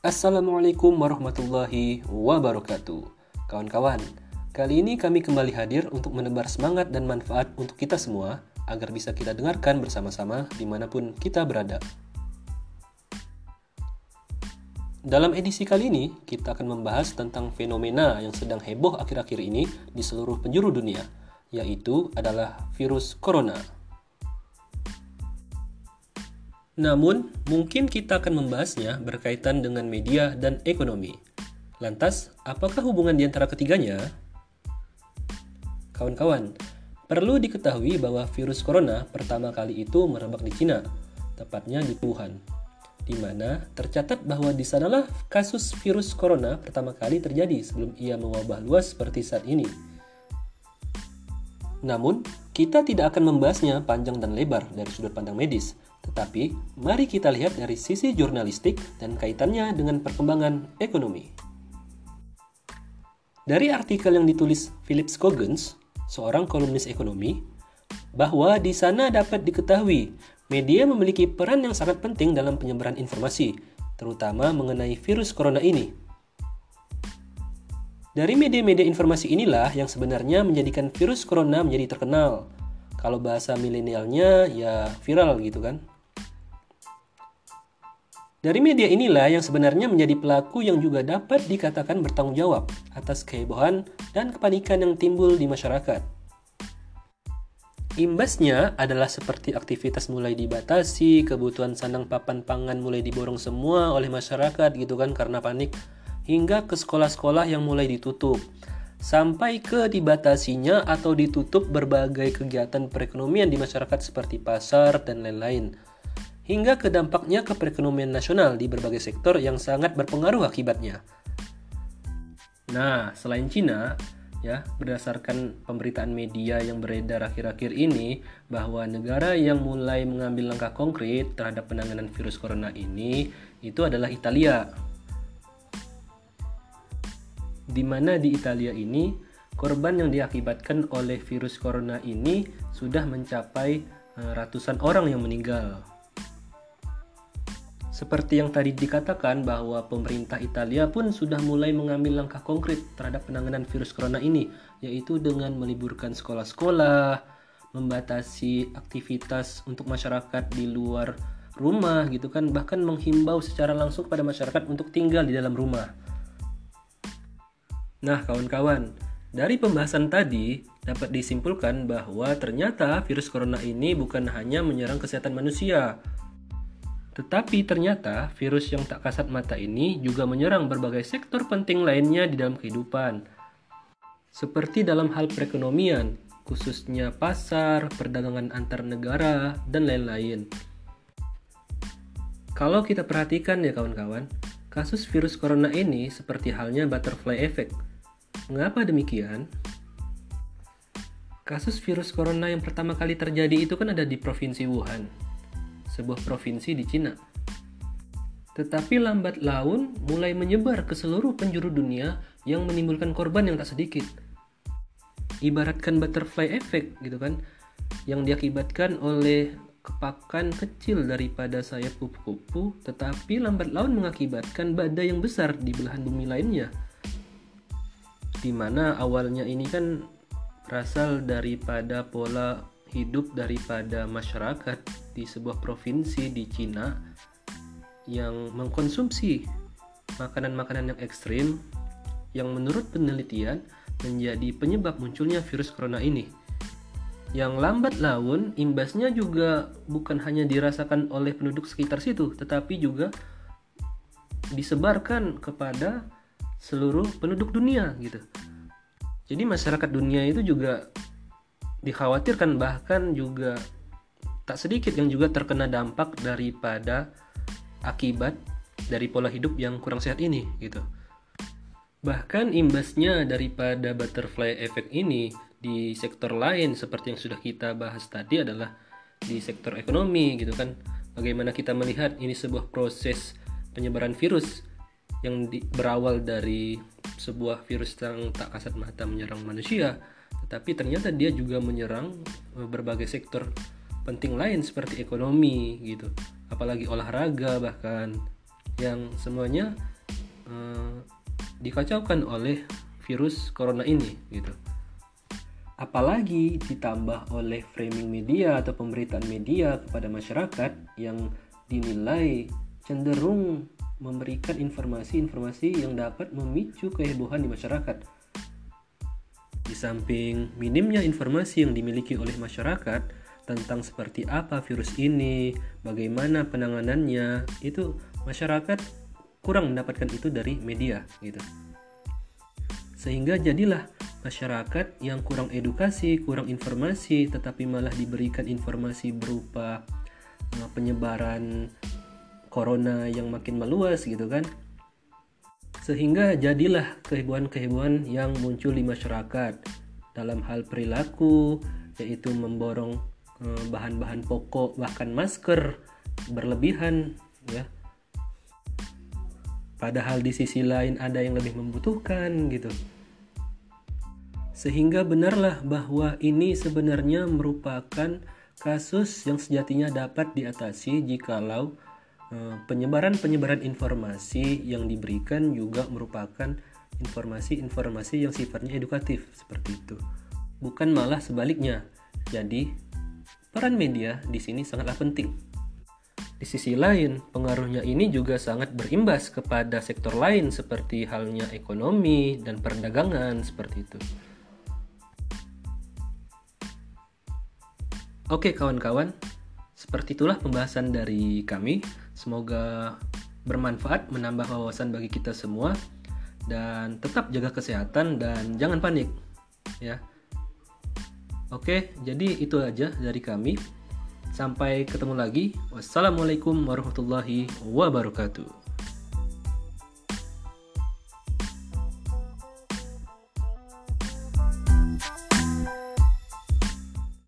Assalamualaikum warahmatullahi wabarakatuh. Kawan-kawan, kali ini kami kembali hadir untuk menebar semangat dan manfaat untuk kita semua agar bisa kita dengarkan bersama-sama di mana pun kita berada. Dalam edisi kali ini, kita akan membahas tentang fenomena yang sedang heboh akhir-akhir ini di seluruh penjuru dunia, yaitu adalah virus corona. Namun, mungkin kita akan membahasnya berkaitan dengan media dan ekonomi. Lantas, apakah hubungan di antara ketiganya? Kawan-kawan, perlu diketahui bahwa virus corona pertama kali itu merebak di Cina, tepatnya di Wuhan, di mana tercatat bahwa di sanalah kasus virus corona pertama kali terjadi sebelum ia mewabah luas seperti saat ini. Namun, kita tidak akan membahasnya panjang dan lebar dari sudut pandang medis, tetapi, mari kita lihat dari sisi jurnalistik dan kaitannya dengan perkembangan ekonomi. Dari artikel yang ditulis Philip Scogans, seorang kolumnis ekonomi, bahwa di sana dapat diketahui media memiliki peran yang sangat penting dalam penyebaran informasi, terutama mengenai virus corona ini. Dari media-media informasi inilah yang sebenarnya menjadikan virus corona menjadi terkenal. Kalau bahasa milenialnya ya viral gitu kan. Dari media inilah yang sebenarnya menjadi pelaku yang juga dapat dikatakan bertanggung jawab atas kehebohan dan kepanikan yang timbul di masyarakat. Imbasnya adalah seperti aktivitas mulai dibatasi, kebutuhan sandang papan pangan mulai diborong semua oleh masyarakat gitu kan karena panik, hingga ke sekolah-sekolah yang mulai ditutup. Sampai ke dibatasinya atau ditutup berbagai kegiatan perekonomian di masyarakat seperti pasar dan lain-lain hingga ke dampaknya ke perekonomian nasional di berbagai sektor yang sangat berpengaruh akibatnya. Nah, selain Cina, ya, berdasarkan pemberitaan media yang beredar akhir-akhir ini bahwa negara yang mulai mengambil langkah konkret terhadap penanganan virus corona ini itu adalah Italia. Di mana di Italia ini korban yang diakibatkan oleh virus corona ini sudah mencapai eh, ratusan orang yang meninggal. Seperti yang tadi dikatakan bahwa pemerintah Italia pun sudah mulai mengambil langkah konkret terhadap penanganan virus corona ini, yaitu dengan meliburkan sekolah-sekolah, membatasi aktivitas untuk masyarakat di luar rumah gitu kan, bahkan menghimbau secara langsung kepada masyarakat untuk tinggal di dalam rumah. Nah, kawan-kawan, dari pembahasan tadi dapat disimpulkan bahwa ternyata virus corona ini bukan hanya menyerang kesehatan manusia, tetapi ternyata virus yang tak kasat mata ini juga menyerang berbagai sektor penting lainnya di dalam kehidupan. Seperti dalam hal perekonomian, khususnya pasar, perdagangan antar negara, dan lain-lain. Kalau kita perhatikan ya kawan-kawan, kasus virus corona ini seperti halnya butterfly effect. Mengapa demikian? Kasus virus corona yang pertama kali terjadi itu kan ada di provinsi Wuhan, sebuah provinsi di Cina. Tetapi lambat laun mulai menyebar ke seluruh penjuru dunia yang menimbulkan korban yang tak sedikit. Ibaratkan butterfly effect gitu kan, yang diakibatkan oleh kepakan kecil daripada sayap kupu-kupu, tetapi lambat laun mengakibatkan badai yang besar di belahan bumi lainnya. Di mana awalnya ini kan berasal daripada pola hidup daripada masyarakat di sebuah provinsi di Cina yang mengkonsumsi makanan-makanan yang ekstrim yang menurut penelitian menjadi penyebab munculnya virus corona ini. Yang lambat laun, imbasnya juga bukan hanya dirasakan oleh penduduk sekitar situ, tetapi juga disebarkan kepada seluruh penduduk dunia gitu. Jadi masyarakat dunia itu juga dikhawatirkan bahkan juga tak sedikit yang juga terkena dampak daripada akibat dari pola hidup yang kurang sehat ini gitu. Bahkan imbasnya daripada butterfly effect ini di sektor lain seperti yang sudah kita bahas tadi adalah di sektor ekonomi gitu kan. Bagaimana kita melihat ini sebuah proses penyebaran virus yang berawal dari sebuah virus yang tak kasat mata menyerang manusia tapi ternyata dia juga menyerang eh, berbagai sektor penting lain seperti ekonomi gitu apalagi olahraga bahkan yang semuanya uh, dikacaukan oleh virus corona ini gitu. Apalagi ditambah oleh framing media atau pemberitaan media kepada masyarakat yang dinilai cenderung memberikan informasi-informasi yang dapat memicu kehebohan di masyarakat. Di samping minimnya informasi yang dimiliki oleh masyarakat tentang seperti apa virus ini, bagaimana penanganannya, itu masyarakat kurang mendapatkan itu dari media gitu. Sehingga jadilah masyarakat yang kurang edukasi, kurang informasi, tetapi malah diberikan informasi berupa uh, penyebaran corona yang makin meluas gitu kan. Sehingga jadilah kehebohan-kehebohan yang muncul di masyarakat dalam hal perilaku, yaitu memborong uh, bahan-bahan pokok bahkan masker berlebihan ya. Padahal di sisi lain ada yang lebih membutuhkan gitu. Sehingga benarlah bahwa ini sebenarnya merupakan kasus yang sejatinya dapat diatasi jikalau eh, penyebaran-penyebaran informasi yang diberikan juga merupakan informasi-informasi yang sifatnya edukatif seperti itu. Bukan malah sebaliknya. Jadi, peran media di sini sangatlah penting. Di sisi lain, pengaruhnya ini juga sangat berimbas kepada sektor lain seperti halnya ekonomi dan perdagangan seperti itu. Oke kawan-kawan, seperti itulah pembahasan dari kami. Semoga bermanfaat, menambah wawasan bagi kita semua dan tetap jaga kesehatan dan jangan panik ya. Oke, jadi itu aja dari kami. Sampai ketemu lagi. Wassalamualaikum warahmatullahi wabarakatuh.